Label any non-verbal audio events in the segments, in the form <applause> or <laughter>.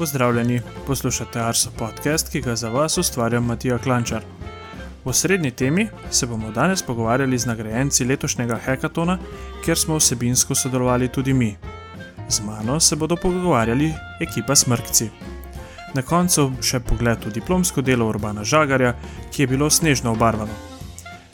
Pozdravljeni, poslušate Arso podcast, ki ga za vas ustvarja Matija Klančar. V srednji temi se bomo danes pogovarjali z nagrajenci letošnjega hekatona, kjer smo vsebinsko sodelovali tudi mi. Z mano se bodo pogovarjali ekipa Smrkci. Na koncu še pogled v diplomsko delo Urbana Žagarja, ki je bilo snežno obarvano.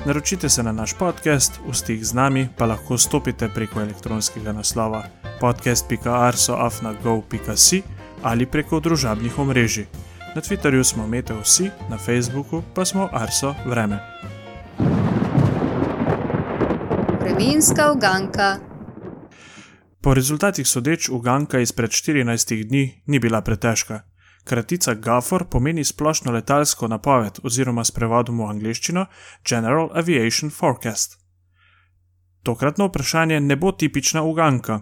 Naročite se na naš podcast, v stik z nami pa lahko stopite preko elektronskega naslova podcast.arsoafnago.com ali preko družabnih omrežij. Na Twitterju smo Meteo vsi, na Facebooku pa smo Arso Vreme. Vremenska uganka. Po rezultatih sodeč uganka izpred 14 dni ni bila pretežka. Kratica GAFOR pomeni splošno letalsko napoved oziroma s prevodom v angleščino General Aviation Forecast. Tokratno vprašanje ne bo tipična uganka,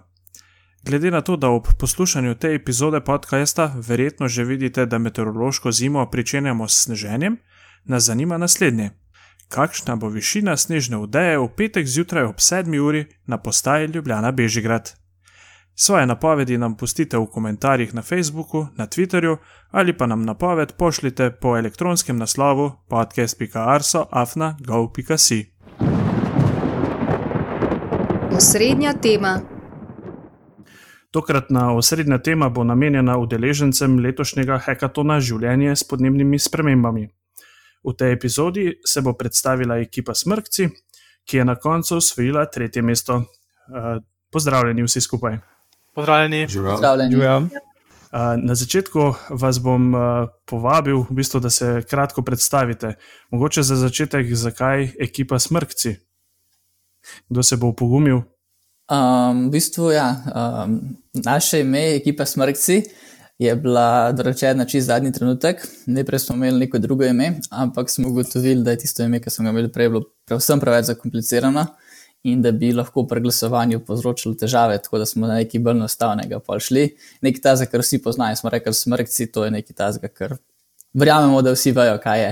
Glede na to, da ob poslušanju te epizode podcasta verjetno že vidite, da meteorološko zimo pričenjamo s sneženjem, nas zanima naslednje: kakšna bo višina snežne vdeje v petek zjutraj ob 7. uri na postaji Ljubljana Bežigrad? Svoje napovedi nam pustite v komentarjih na Facebooku, na Twitterju ali pa nam napoved pošljite po elektronskem naslovu podcast.arso.afna.gov.si. Osrednja tema. Tokratna osrednja tema bo namenjena udeležencem letošnjega hekatona Življenje s podnebnimi spremembami. V tej epizodi se bo predstavila ekipa Smrkci, ki je na koncu osvojila tretje mesto. Uh, pozdravljeni vsi skupaj. Pozdravljeni. Pozdravljeni. Uh, na začetku vas bom uh, povabil, v bistvu, da se kratko predstavite. Mogoče za začetek, zakaj ekipa Smrkci? Kdo se bo upogumil? Um, v bistvu, ja, um, naše ime, ekipa Smrkci, je bila dorečena čez zadnji trenutek. Najprej smo imeli neko drugo ime, ampak smo ugotovili, da je tisto ime, ki smo ga imeli prej, bilo predvsem preveč zakomplicirano in da bi lahko pri glasovanju povzročilo težave, tako da smo na neki bolj enostavnega pol šli. Nekaj tazga, kar vsi poznajo, smo rekli Smrkci, to je nekaj tazga, kar verjamemo, da vsi vejo, kaj je.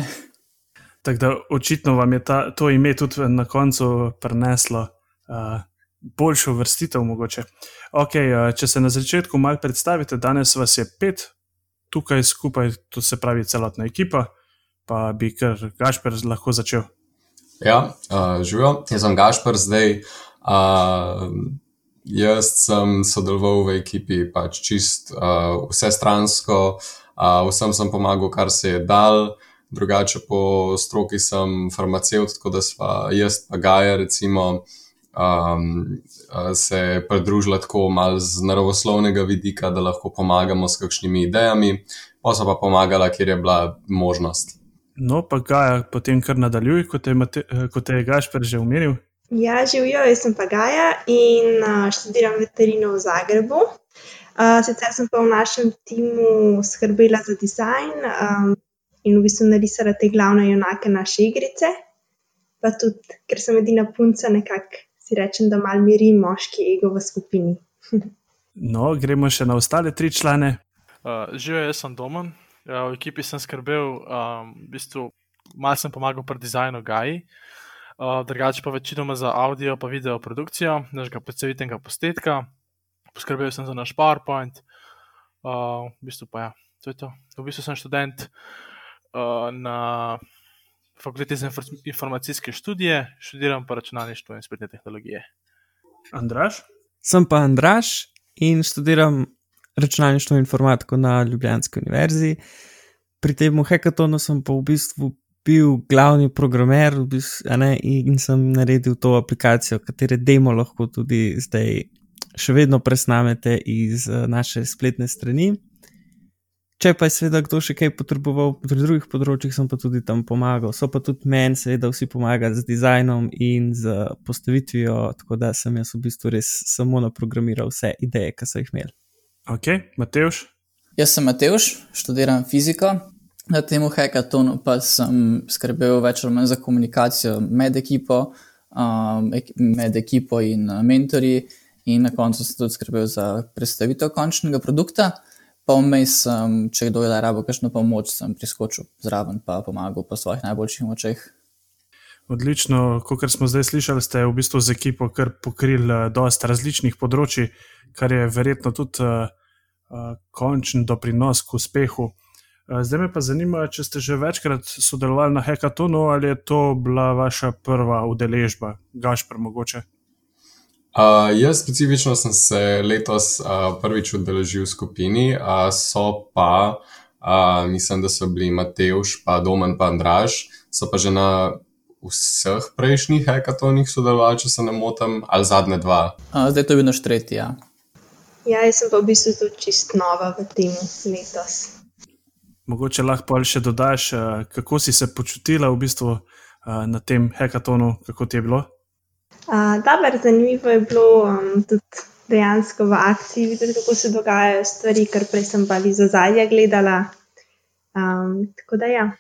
Tako da očitno vam je ta, to ime tudi na koncu preneslo. Uh, boljšo vrstitev, mogoče. Okay, eh, če se na začetku malo predstavite, danes vas je pet, tukaj skupaj, to se pravi celotna ekipa, pa bi kar Gašper lahko začel. Ja, uh, živijo, jaz sem Gašper zdaj. Uh, jaz sem sodeloval v ekipi pač čist uh, vse stransko, uh, vsem sem pomagal, kar se je dal. Drugače po stroki sem farmaceut, tako da sva jaz pa Gaja, recimo, um, se pridružila tako malo z naravoslovnega vidika, da lahko pomagamo s kakšnimi idejami, pa so pa pomagala, kjer je bila možnost. No, pa Gaja, potem kar nadaljuj, kot je, kot je Gašper že omenil. Ja, živijo, jaz sem pa Gaja in uh, študiram veterino v Zagrebu. Uh, sicer sem pa v našem timu skrbela za dizajn um, in v bistvu narisala te glavne junake naše igrice. Pa tudi, ker sem edina punca, nekako si rečem, da malo miri moški ego v skupini. <laughs> no, gremo še na ostale tri člane. Uh, Živijo, jaz sem doma, uh, v ekipi sem skrbel, um, v bistvu malo sem pomagal pri dizajnu Gaji, uh, drugače pa večinoma za audio in video produkcijo, našega predstavitnega posnetka. Poskrbel sem za naš PowerPoint, uh, v bistvu pa ja, to je to. V bistvu sem študent uh, na fakulteti za informacijske študije, študiram pa računalništvo in spletne tehnologije. Andraš? Sem pa Andraš in študiram računalništvo in informatiko na Ljubljanski univerzi. Pri tem hekatonu sem pa v bistvu bil glavni programer v bistvu, ne, in sem naredil to aplikacijo, katere demo lahko tudi zdaj še vedno presnamete iz uh, naše spletne strani. Če pa je seveda kdo še kaj potreboval pri drugih področjih, sem pa tudi tam pomagal. So pa tudi meni, seveda, vsi pomagali z dizajnom in z postavitvijo, tako da sem jaz v bistvu res samo naprogramiral vse ideje, ki so jih imeli. Ok, Mateoš. Jaz sem Mateoš, študiram fiziko. Na tem hekatonu pa sem skrbel več ali manj za komunikacijo med ekipo, um, med ekipo in uh, mentori, in na koncu sem tudi skrbel za predstavitev končnega produkta. Pa vmes, um, če kdo je rabo kakšno pomoč, sem priskočil zraven in pomagal po svojih najboljših močeh. Odlično, kot smo zdaj slišali, ste v bistvu z ekipo kar pokrili uh, dosta različnih področji, kar je verjetno tudi uh, uh, končen doprinos k uspehu. Uh, zdaj me pa zanima, če ste že večkrat sodelovali na hekatonu ali je to bila vaša prva udeležba, Gašpr, mogoče. Uh, jaz specifično sem se letos uh, prvič udeležil v skupini, uh, so pa, uh, mislim, da so bili Matejš, pa Domen, pa Andraš, so pa že na vseh prejšnjih hekatonih sodelovali, če se ne motim, ali zadnje dva. Uh, zdaj to je bil naš tretji. Ja. Ja, jaz sem pa v bistvu tudi čist nova v tem letos. Mogoče lahko še dodaš, kako si se počutila v bistvu na tem hekatonu, kako ti je bilo? Dobro, zanimivo je bilo um, tudi dejansko v akciji videti, kako se dogajajo stvari, kar prej sem pa iz ozadja gledala. Um, tako da ja.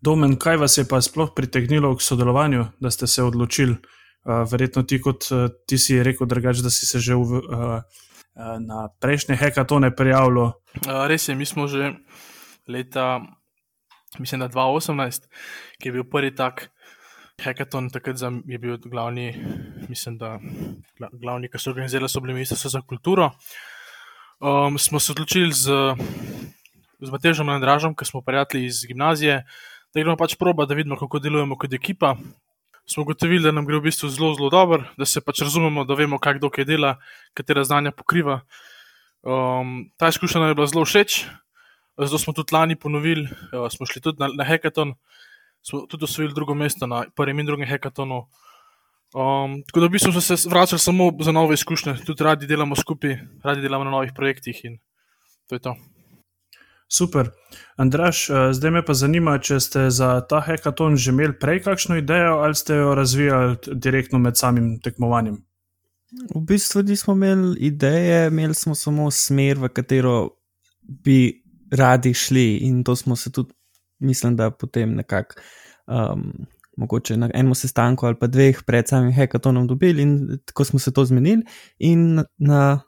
Domen, kaj vas je pa sploh pritegnilo k sodelovanju, da ste se odločili? Uh, verjetno ti, kot uh, ti si rekel, drugač, da si se že v, uh, uh, na prejšnje hekatone prijavil. Uh, res je, mi smo že leta, mislim, da 2018, ki je bil prvi tak Hackathon takrat je bil glavni, mislim, da glavni, ki so organizirali, so bili ministrstvo za kulturo. Um, smo se odločili z, z Matežom in Dražom, ki smo prijatelji iz gimnazije, da gremo pač proba, da vidimo, kako delujemo kot ekipa. Smo ugotovili, da nam gre v bistvu zelo, zelo dobro, da se pač razumemo, da vemo, kaj kdo kaj dela, katera znanja pokriva. Um, ta izkušnja nam je bila zelo všeč, zato smo tudi lani ponovili, uh, smo šli tudi na, na hackathon smo tudi osvojili drugo mesto na prvem in drugem hekatonu. Um, tako da v bistvu smo se vračali samo za nove izkušnje, tudi radi delamo skupaj, radi delamo na novih projektih in to je to. Super. Andraš, eh, zdaj me pa zanima, če ste za ta hekaton že imeli prej kakšno idejo ali ste jo razvijali direktno med samim tekmovanjem? V bistvu nismo imeli ideje, imeli smo samo smer, v katero bi radi šli, in to smo se tudi mislim, da potem nekako. Um, Mogoče na enem sestanku ali pa dveh pred samim hekatonom dobili, in tako smo se to zmenili. In na, na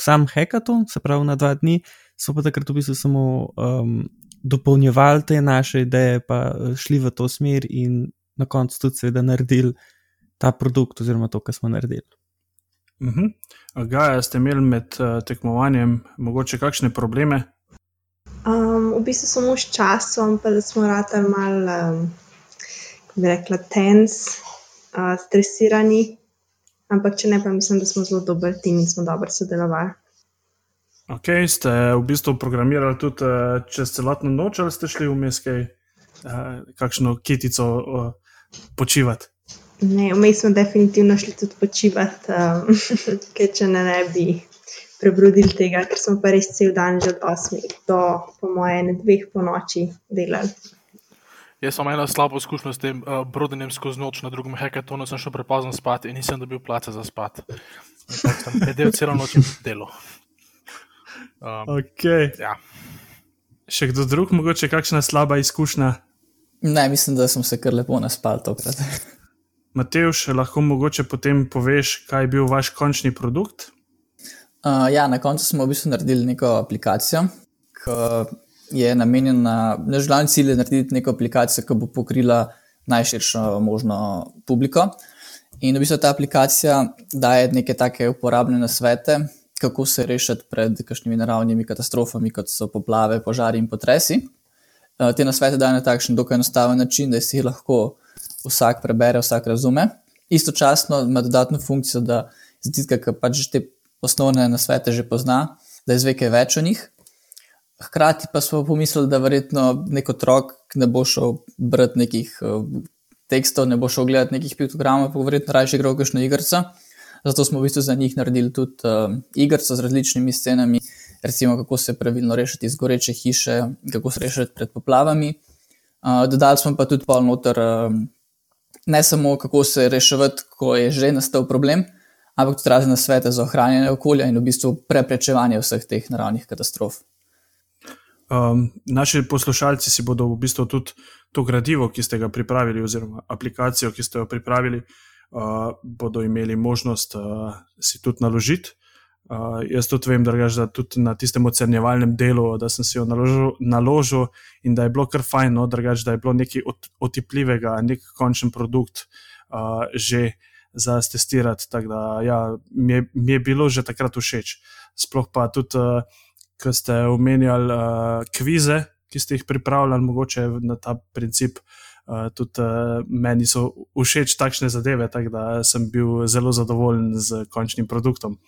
sam hekaton, se pravi na dva dni, smo pa takrat v bistvu samo um, dopolnjevali te naše ideje, pa uh, šli v to smer, in na koncu tudi, seveda, naredili ta produkt, oziroma to, kar smo naredili. Uh mhm. -huh. Gaja, ste imeli med uh, tekmovanjem mogoče kakšne probleme, v bistvu samo s časom, pa da smo radi malo, um, kako bi rekla, tens, uh, stresirani. Ampak če ne, pa mislim, da smo zelo dober tim in smo dobro sodelovali. Ok, ste v bistvu programirali tudi uh, čez celotno noč, ali ste šli vmes kaj, uh, kakšno kitico uh, počivati? Ne, vmes smo definitivno šli tudi počivati, um, <laughs> ker če ne, ne bi prebrodili tega, ker smo pa res cel dan že od 8 do, po moje, dveh po noči delali. Jaz sem imel slabo izkušnjo s tem uh, brodenjem skozi noč na drugem hekatonu, sem šel prepozno spat in nisem dobil place za spat. Sem sedel celo noč in delal. Um, okay. ja. Še kdo drug, mogoče kakšna slaba izkušnja? Ne, mislim, da sem se kar lepo naspal tokrat. Matej, lahko mogoče potem poveš, kaj je bil vaš končni produkt? Uh, ja, na koncu smo v bistvu naredili neko aplikacijo, ki je namenjena, naš glavni cilj je narediti neko aplikacijo, ki bo pokrila najširšo možno publiko. In v bistvu ta aplikacija daje neke take uporabne nasvete, kako se rešiti pred kakšnimi naravnimi katastrofami, kot so poplave, požari in potresi. Uh, te nasvete daje na takšen dokaj enostaven način, da si jih lahko vsak prebere, vsak razume. Istočasno ima dodatno funkcijo, da tiste, ki pač te osnovne nasvete že pozna, da izve kaj več o njih. Hkrati pa smo pomislili, da verjetno nek otrok ne bo šel brati nekih uh, tekstov, ne bo šel gledati nekih piktogramov, pa verjetno raje igral kakšno igrico. Zato smo v bistvu za njih naredili tudi uh, igrico z različnimi scenami, recimo kako se pravilno rešiti iz goreče hiše, kako se rešiti pred poplavami. Uh, dodali smo pa tudi polnoter, uh, ne samo kako se reševati, ko je že nastal problem, ampak tudi razne svete za ohranjanje okolja in v bistvu preprečevanje vseh teh naravnih katastrof. Um, naši poslušalci si bodo v bistvu tudi to gradivo, ki ste ga pripravili, oziroma aplikacijo, ki ste jo pripravili, uh, bodo imeli možnost uh, si tudi naložiti. Uh, jaz tudi vem, reč, da tudi na tistem ocenjevalnem delu, da sem si jo naložil, naložil in da je bilo kar fajn, no, reč, da je bilo nekaj otipljivega, nek končen produkt uh, že za testirati. Da, ja, mi, je, mi je bilo že takrat všeč. Sploh pa tudi, uh, ko ste omenjali uh, kvize, ki ste jih pripravljali, mogoče na ta princip. Uh, tudi uh, meni so všeč takšne zadeve, tako da sem bil zelo zadovoljen z končnim produktom.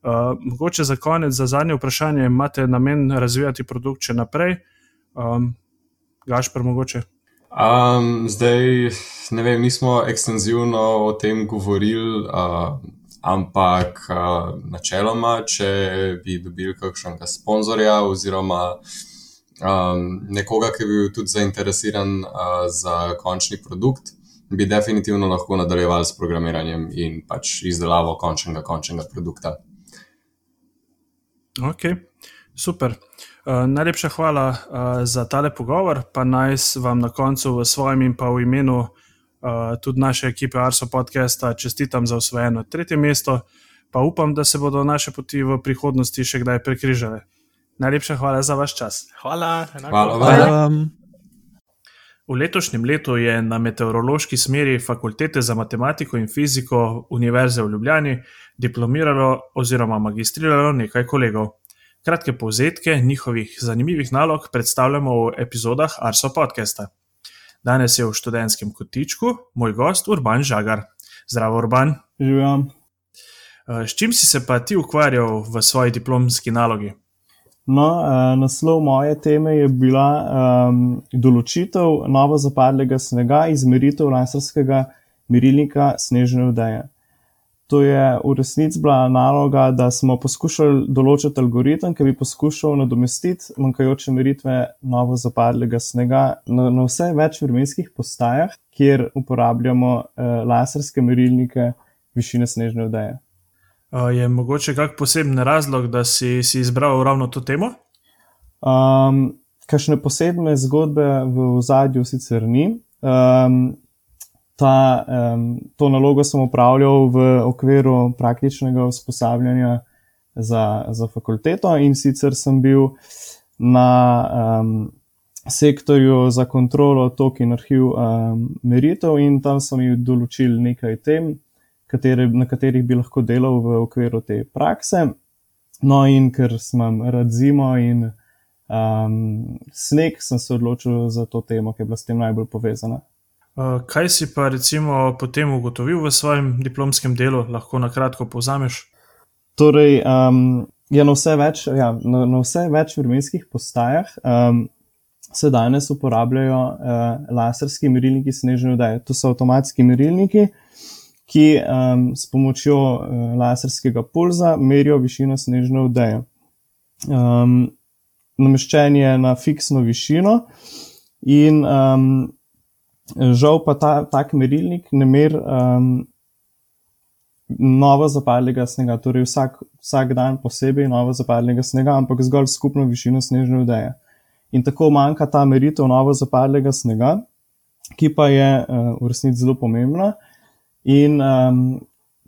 Uh, mogoče za konec, za zadnje vprašanje, imate namen razvijati produkt še naprej? Um, Gašpr, mogoče. Um, zdaj, ne vem, nismo ekstenzivno o tem govorili. Uh, Ampak uh, načeloma, če bi dobili kakšnega sponzorja oziroma um, nekoga, ki bi bil tudi zainteresiran uh, za končni produkt, bi definitivno lahko nadaljevali s programiranjem in pač izdelavo končnega, končnega produkta. Ok, super. Uh, najlepša hvala uh, za tale pogovor, pa naj vam na koncu v svojem in pa v imenu uh, tudi naše ekipe Arso podcasta čestitam za osvojeno tretje mesto, pa upam, da se bodo naše poti v prihodnosti še kdaj prekrižale. Najlepša hvala za vaš čas. Hvala, hvala. hvala. V letošnjem letu je na meteorološki smeri Fakultete za matematiko in fiziko Univerze v Ljubljani diplomiralo oziroma magistriralo nekaj kolegov. Kratke povzetke njihovih zanimivih nalog predstavljamo v epizodah Arso podcasta. Danes je v študentskem kotičku moj gost Urban Žagar. Zdravo, Urban. Živim. Eh, s čim si se pa ti ukvarjal v svoji diplomski nalogi? No, eh, naslov moje teme je bila um, določitev novo zapadlega snega, izmeritev laserskega merilnika snežne vdeje. To je v resnici bila naloga, da smo poskušali določiti algoritem, ki bi poskušal nadomestiti manjkajoče meritve novo zapadlega snega na, na vse več vremenskih postajah, kjer uporabljamo eh, laserske merilnike višine snežne vdeje. Je mogoče kak poseben razlog, da si, si izbral ravno to temo? Um, Kakšne posebne zgodbe v zadju sicer ni. Um, ta, um, to nalogo sem upravljal v okviru praktičnega usposabljanja za, za fakulteto in sicer sem bil na um, sektorju za kontrolo tok in arhiv um, meritev in tam so mi določili nekaj tem, katere, na katerih bi lahko delal v okviru te prakse. No, in ker sem rad zimo in um, sneg, sem se odločil za to temo, ki je bila s tem najbolj povezana. Eh, kaj si pa recimo potem ugotovil v svojem diplomskem delu, lahko na kratko povzameš? Torej, um, je na vse več, ja, na, na vse več vremenskih postajah um, se danes uporabljajo uh, laserski merilniki snežne vdaje. To so avtomatski merilniki, ki um, s pomočjo uh, laserskega pulza merijo višino snežne vdaje. Um, nameščen je na fiksno višino in um, Žal pa ta tak merilnik ne mer um, novo zapadlega snega, torej vsak, vsak dan posebej novo zapadlega snega, ampak zgolj skupno višino snežne vdeje. In tako manjka ta meritev novo zapadlega snega, ki pa je uh, v resnici zelo pomembna. In um,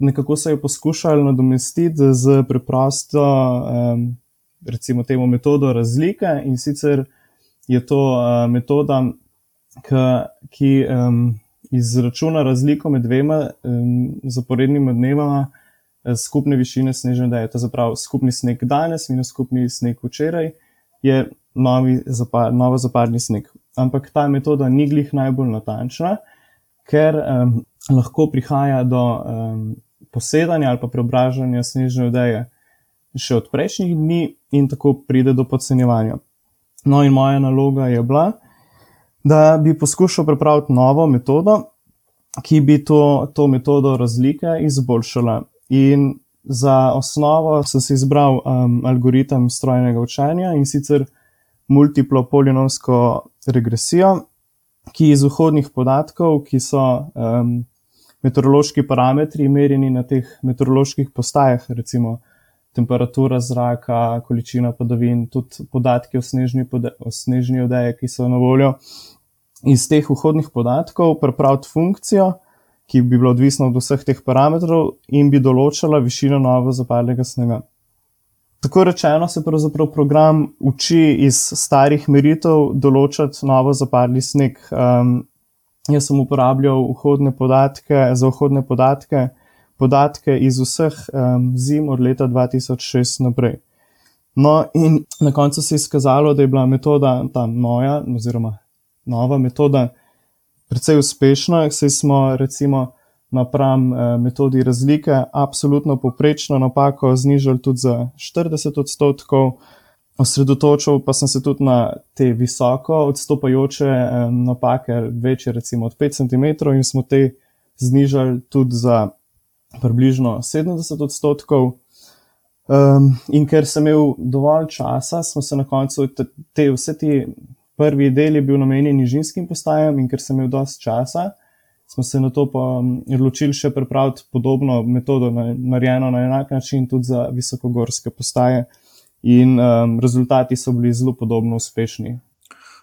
nekako se je poskušali nadomestiti z preprosto, um, recimo, temu metodo razlike in sicer je to uh, metoda ki um, izračuna razliko med dvema um, zaporednima dnevama uh, skupne višine snežne deje. To je zapravo skupni sneg danes minus skupni sneg včeraj je novi zapar, novo zapadni sneg. Ampak ta metoda ni glih najbolj natančna, ker um, lahko prihaja do um, posedanja ali pa preobražanja snežne deje še od prejšnjih dni in tako pride do podcenjevanja. No in moja naloga je bila, da bi poskušal pripraviti novo metodo, ki bi to, to metodo razlike izboljšala. In za osnovo sem si izbral um, algoritem strojnega učenja in sicer multiplo polinomsko regresijo, ki iz vhodnih podatkov, ki so um, meteorološki parametri, merjeni na teh meteoroloških postajah, recimo temperatura zraka, količina padavin, tudi podatki o snežni, o snežni odeji, ki so na voljo iz teh vhodnih podatkov pripraviti funkcijo, ki bi bila odvisna od vseh teh parametrov in bi določala višino novo zapadlega snega. Tako rečeno se pravzaprav program uči iz starih meritev določati novo zapadli sneg. Um, jaz sem uporabljal vhodne podatke za vhodne podatke, podatke iz vseh um, zim od leta 2006 naprej. No, in na koncu se je izkazalo, da je bila metoda, ta moja, oziroma nova metoda, precej uspešna. Saj smo, recimo, napram eh, metodi razlike, absolutno poprečno napako znižali tudi za 40 odstotkov. Osredotočil pa sem se tudi na te visoko odstopajoče eh, napake, večje, recimo od 5 cm, in smo te znižali tudi za približno 70 odstotkov. Um, in ker sem imel dovolj časa, smo se na koncu, te, te, vse ti prvi deli bil namenjen nižinskim postajam, in ker sem imel dovolj časa, smo se na to odločili še pripraviti podobno metodo, narejeno na enak način tudi za visokogorske postaje. In um, rezultati so bili zelo podobno uspešni.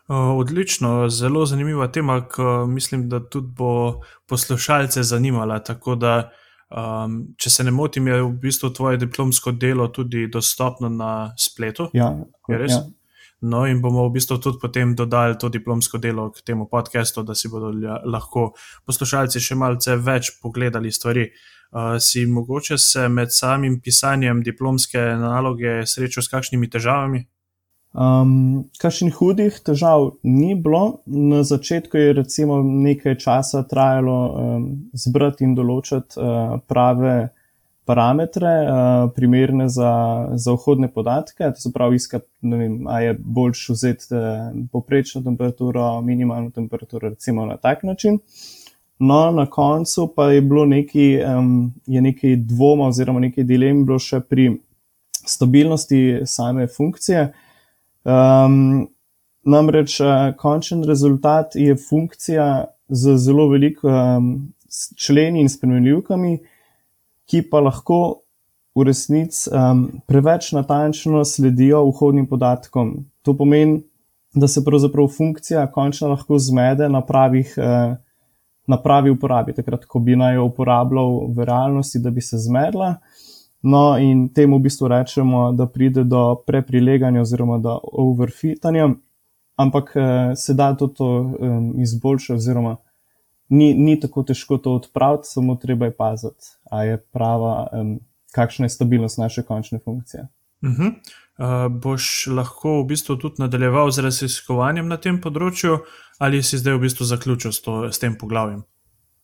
Odlično, zelo zanimiva tema, ki mislim, da tudi bo poslušalce zanimala. Tako da, um, če se ne motim, je v bistvu tvoje diplomsko delo tudi dostopno na spletu. Ja, je res. Ja. No, in bomo v bistvu tudi potem dodali to diplomsko delo k temu podkastu, da si bodo lahko poslušalci še malce več pogledali stvari. Uh, si mogoče se med samim pisanjem diplomske naloge srečal s kakšnimi težavami? Um, Kakšnih hudih težav ni bilo. Na začetku je recimo nekaj časa trajalo um, zbrati in določiti uh, prave parametre, uh, primerne za, za vhodne podatke. To se pravi, iskati, ne vem, a je boljš vzeti uh, poprečno temperaturo, minimalno temperaturo, recimo na tak način. No, na koncu pa je bilo nekaj, um, je nekaj dvoma oziroma nekaj dilem bilo še pri stabilnosti same funkcije. Um, namreč uh, končen rezultat je funkcija z zelo veliko um, členi in spremenljivkami, ki pa lahko v resnici um, preveč natančno sledijo vhodnim podatkom. To pomeni, da se pravzaprav funkcija končno lahko zmede na pravih. Uh, Na pravi uporabi, takrat, ko bi naj jo uporabljal v realnosti, da bi se zmedla. No, in temu v bistvu rečemo, da pride do preprileganja oziroma do overfitanja, ampak eh, se da to, to um, izboljšati, oziroma ni, ni tako težko to odpraviti, samo treba je paziti, a je prava, um, kakšna je stabilnost naše končne funkcije. Uh -huh. uh, boš lahko v bistvu tudi nadaljeval z raziskovanjem na tem področju, ali si zdaj v bistvu zaključil s, to, s tem poglavjem?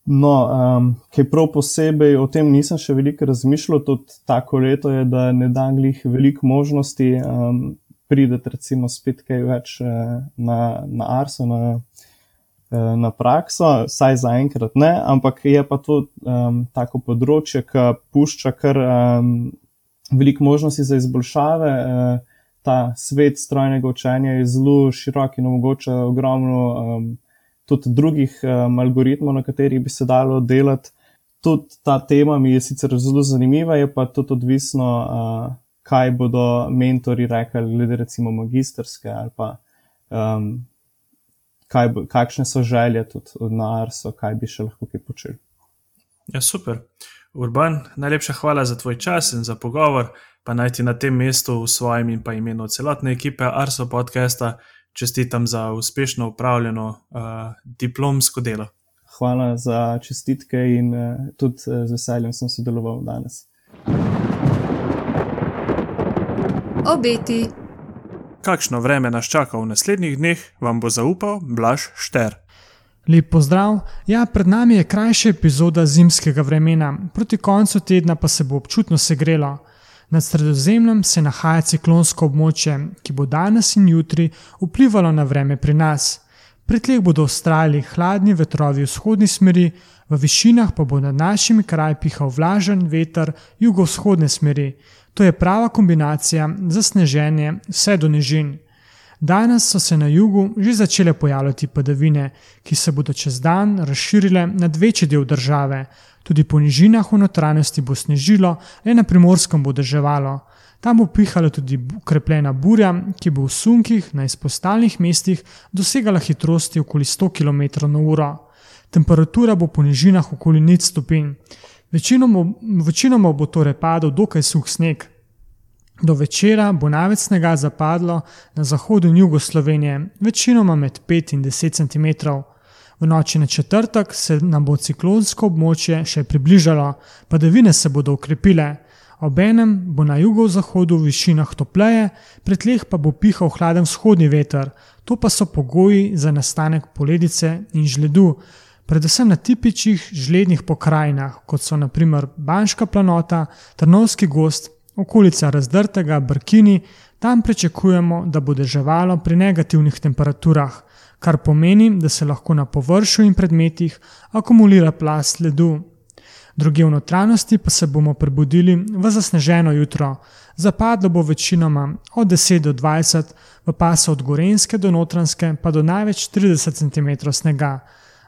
No, um, kaj prav posebej o tem nisem še veliko razmišljal, tudi tako leto je, da ne da glih veliko možnosti um, prideti, recimo, spet kaj več uh, na, na Arso, na, uh, na prakso, saj zaenkrat ne, ampak je pa to um, tako področje, ki pušča kar um, veliko možnosti za izboljšave. Eh, ta svet strojnega učenja je zelo širok in omogoča ogromno um, tudi drugih um, algoritmov, na katerih bi se dalo delati. Tudi ta tema mi je sicer zelo zanimiva, je pa tudi odvisno, uh, kaj bodo mentori rekli, glede recimo magistrske ali pa um, kaj bo, kakšne so želje tudi od Narsa, kaj bi še lahko kaj počeli. Ja, super. Urban, najlepša hvala za tvoj čas in za pogovor, pa naj ti na tem mestu v svojem in pa imenu celotne ekipe Arso podcasta čestitam za uspešno upravljeno uh, diplomsko delo. Hvala za čestitke in uh, tudi uh, z veseljem sem sodeloval danes. Obeti. Kakšno vreme nas čaka v naslednjih dneh, vam bo zaupal Blaž Šter. Lep pozdrav. Ja, pred nami je krajša epizoda zimskega vremena, proti koncu tedna pa se bo občutno segrelo. Nad sredozemljem se nahaja ciklonsko območje, ki bo danes in jutri vplivalo na vreme pri nas. Pri tleh bodo ustrajali hladni vetrovi v vzhodni smeri, v višinah pa bo nad našimi kraji pihal vlažen veter jugovzhodne smeri. To je prava kombinacija za sneženje vse do nižin. Danes so se na jugu že začele pojavljati padavine, ki se bodo čez dan razširile nad večji del države. Tudi po nižinah v notranjosti bo snežilo, le na primorskem bo deževalo. Tam bo pihala tudi ukrepljena burja, ki bo v sunkih na izpostavljenih mestih dosegala hitrosti okoli 100 km/h. Temperatura bo po nižinah okoli 0 stopinj. Večinoma, večinoma bo torej padal dokaj suh sneg. Do večera bo največ snega zapadlo na zahodu in jugu Slovenije, večinoma med 5 in 10 cm. V noči na četrtek se nam bo ciklonsko območje še približalo, padavine se bodo ukrepile. Obenem bo na jugovzhodu v višinah topleje, pri tleh pa bo pihal hladen vzhodni veter, to pa so pogoji za nastanek poledice in žledu, predvsem na tipičnih žlednih pokrajinah, kot so naprimer Banška planota, Trnovski gost, okolica razdrtega Brkini, tam pričakujemo, da bo deževalo pri negativnih temperaturah, kar pomeni, da se lahko na površju in predmetih akumulira plast ledu. Druge v notranjosti pa se bomo prebudili v zasneženo jutro. Zapadlo bo večinoma od 10 do 20, v pasu od Gorenske do Notranske pa do največ 30 cm snega.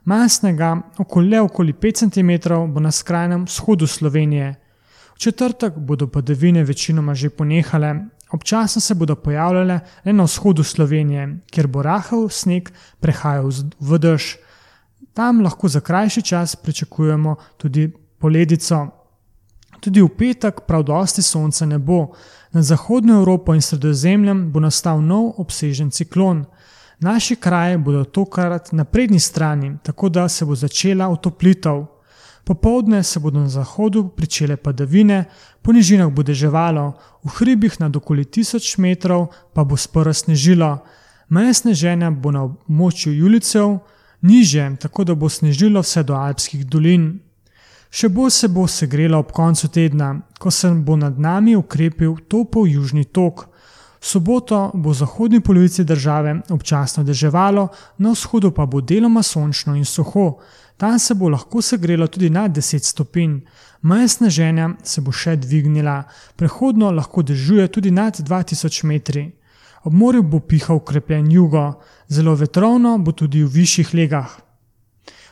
Manj snega, okoli, okoli 5 cm, bo na skrajnem vzhodu Slovenije. V četrtek bodo padavine večinoma že ponehale, občasno se bodo pojavljale le na vzhodu Slovenije, kjer bo rahel sneg prehajal v dež. Tam lahko za krajši čas pričakujemo tudi poledico. Tudi v petek prav dosti sonca ne bo. Nad zahodno Evropo in sredozemljem bo nastal nov obsežen ciklon. Naši kraji bodo tokrat na prednji strani, tako da se bo začela otoplitev. Popovdne se bodo na zahodu pričele padavine, po nižinah bo deževalo, v hribih nad okoli 1000 metrov pa bo sporo snežilo. Meje sneženja bo na območju Julicev, niže, tako da bo snežilo vse do alpskih dolin. Še bolj se bo segrela ob koncu tedna, ko se bo nad nami ukrepil topel južni tok. V soboto bo v zahodni polovici države občasno deževalo, na vzhodu pa bo deloma sončno in suho. Tam se bo lahko segrelo tudi nad 10 stopinj. Meja sneženja se bo še dvignila, prehodno lahko dežuje tudi nad 2000 metri. Ob morju bo pihal ukrepljen jugo, zelo vetrovno bo tudi v višjih legah.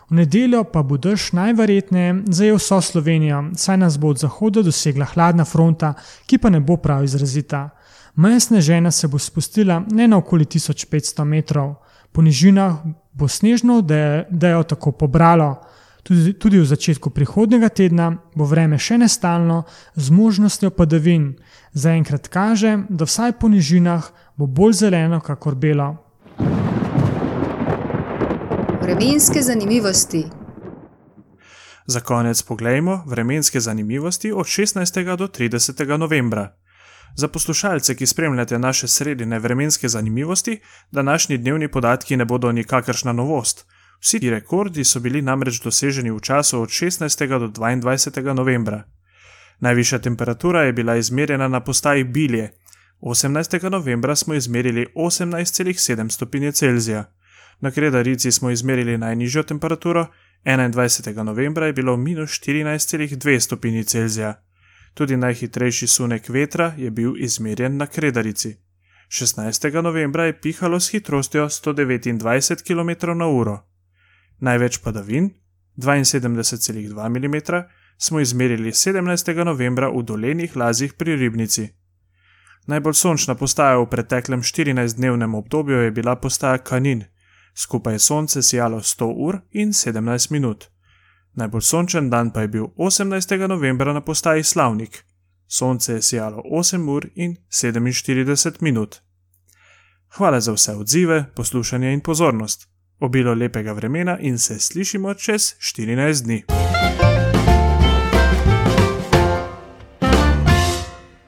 V nedeljo pa bo dež najverjetneje zajel vso Slovenijo, saj nas bo od zahoda dosegla hladna fronta, ki pa ne bo prav izrazita. Meja sneženja se bo spustila ne na okoli 1500 metrov, po nižinah bo snežno dejo tako pobralo. Tudi, tudi v začetku prihodnega tedna bo vreme še nestalno, z možnostjo padavin. Zaenkrat kaže, da vsaj po nižinah bo bolj zeleno, kakor belo. Vremenske zanimivosti. Za konec poglejmo vremenske zanimivosti od 16. do 30. novembra. Za poslušalce, ki spremljate naše sredine vremenske zanimivosti, današnji dnevni podatki ne bodo nikakršna novost. Vsi ti rekordi so bili namreč doseženi v času od 16. do 22. novembra. Najvišja temperatura je bila izmerjena na postaji Bilje. 18. novembra smo izmerili 18,7 stopinje Celzija. Na Kredarici smo izmerili najnižjo temperaturo, 21. novembra je bilo minus 14,2 stopinje Celzija. Tudi najhitrejši sunek vetra je bil izmerjen na Kredarici. 16. novembra je pihalo s hitrostjo 129 km/h. Največ padavin, 72,2 mm, smo izmerili 17. novembra v dolenih lazih pri Ribnici. Najbolj sončna postaja v preteklem 14-dnevnem obdobju je bila postaja Kanin, skupaj je sonce sijalo 100 ur in 17 minut. Najbolj sončen dan pa je bil 18. novembra na postaji Slavnik. Sonce je sijalo 8 ur in 47 minut. Hvala za vse odzive, poslušanje in pozornost. Obilo lepega vremena in se slišimo čez 14 dni.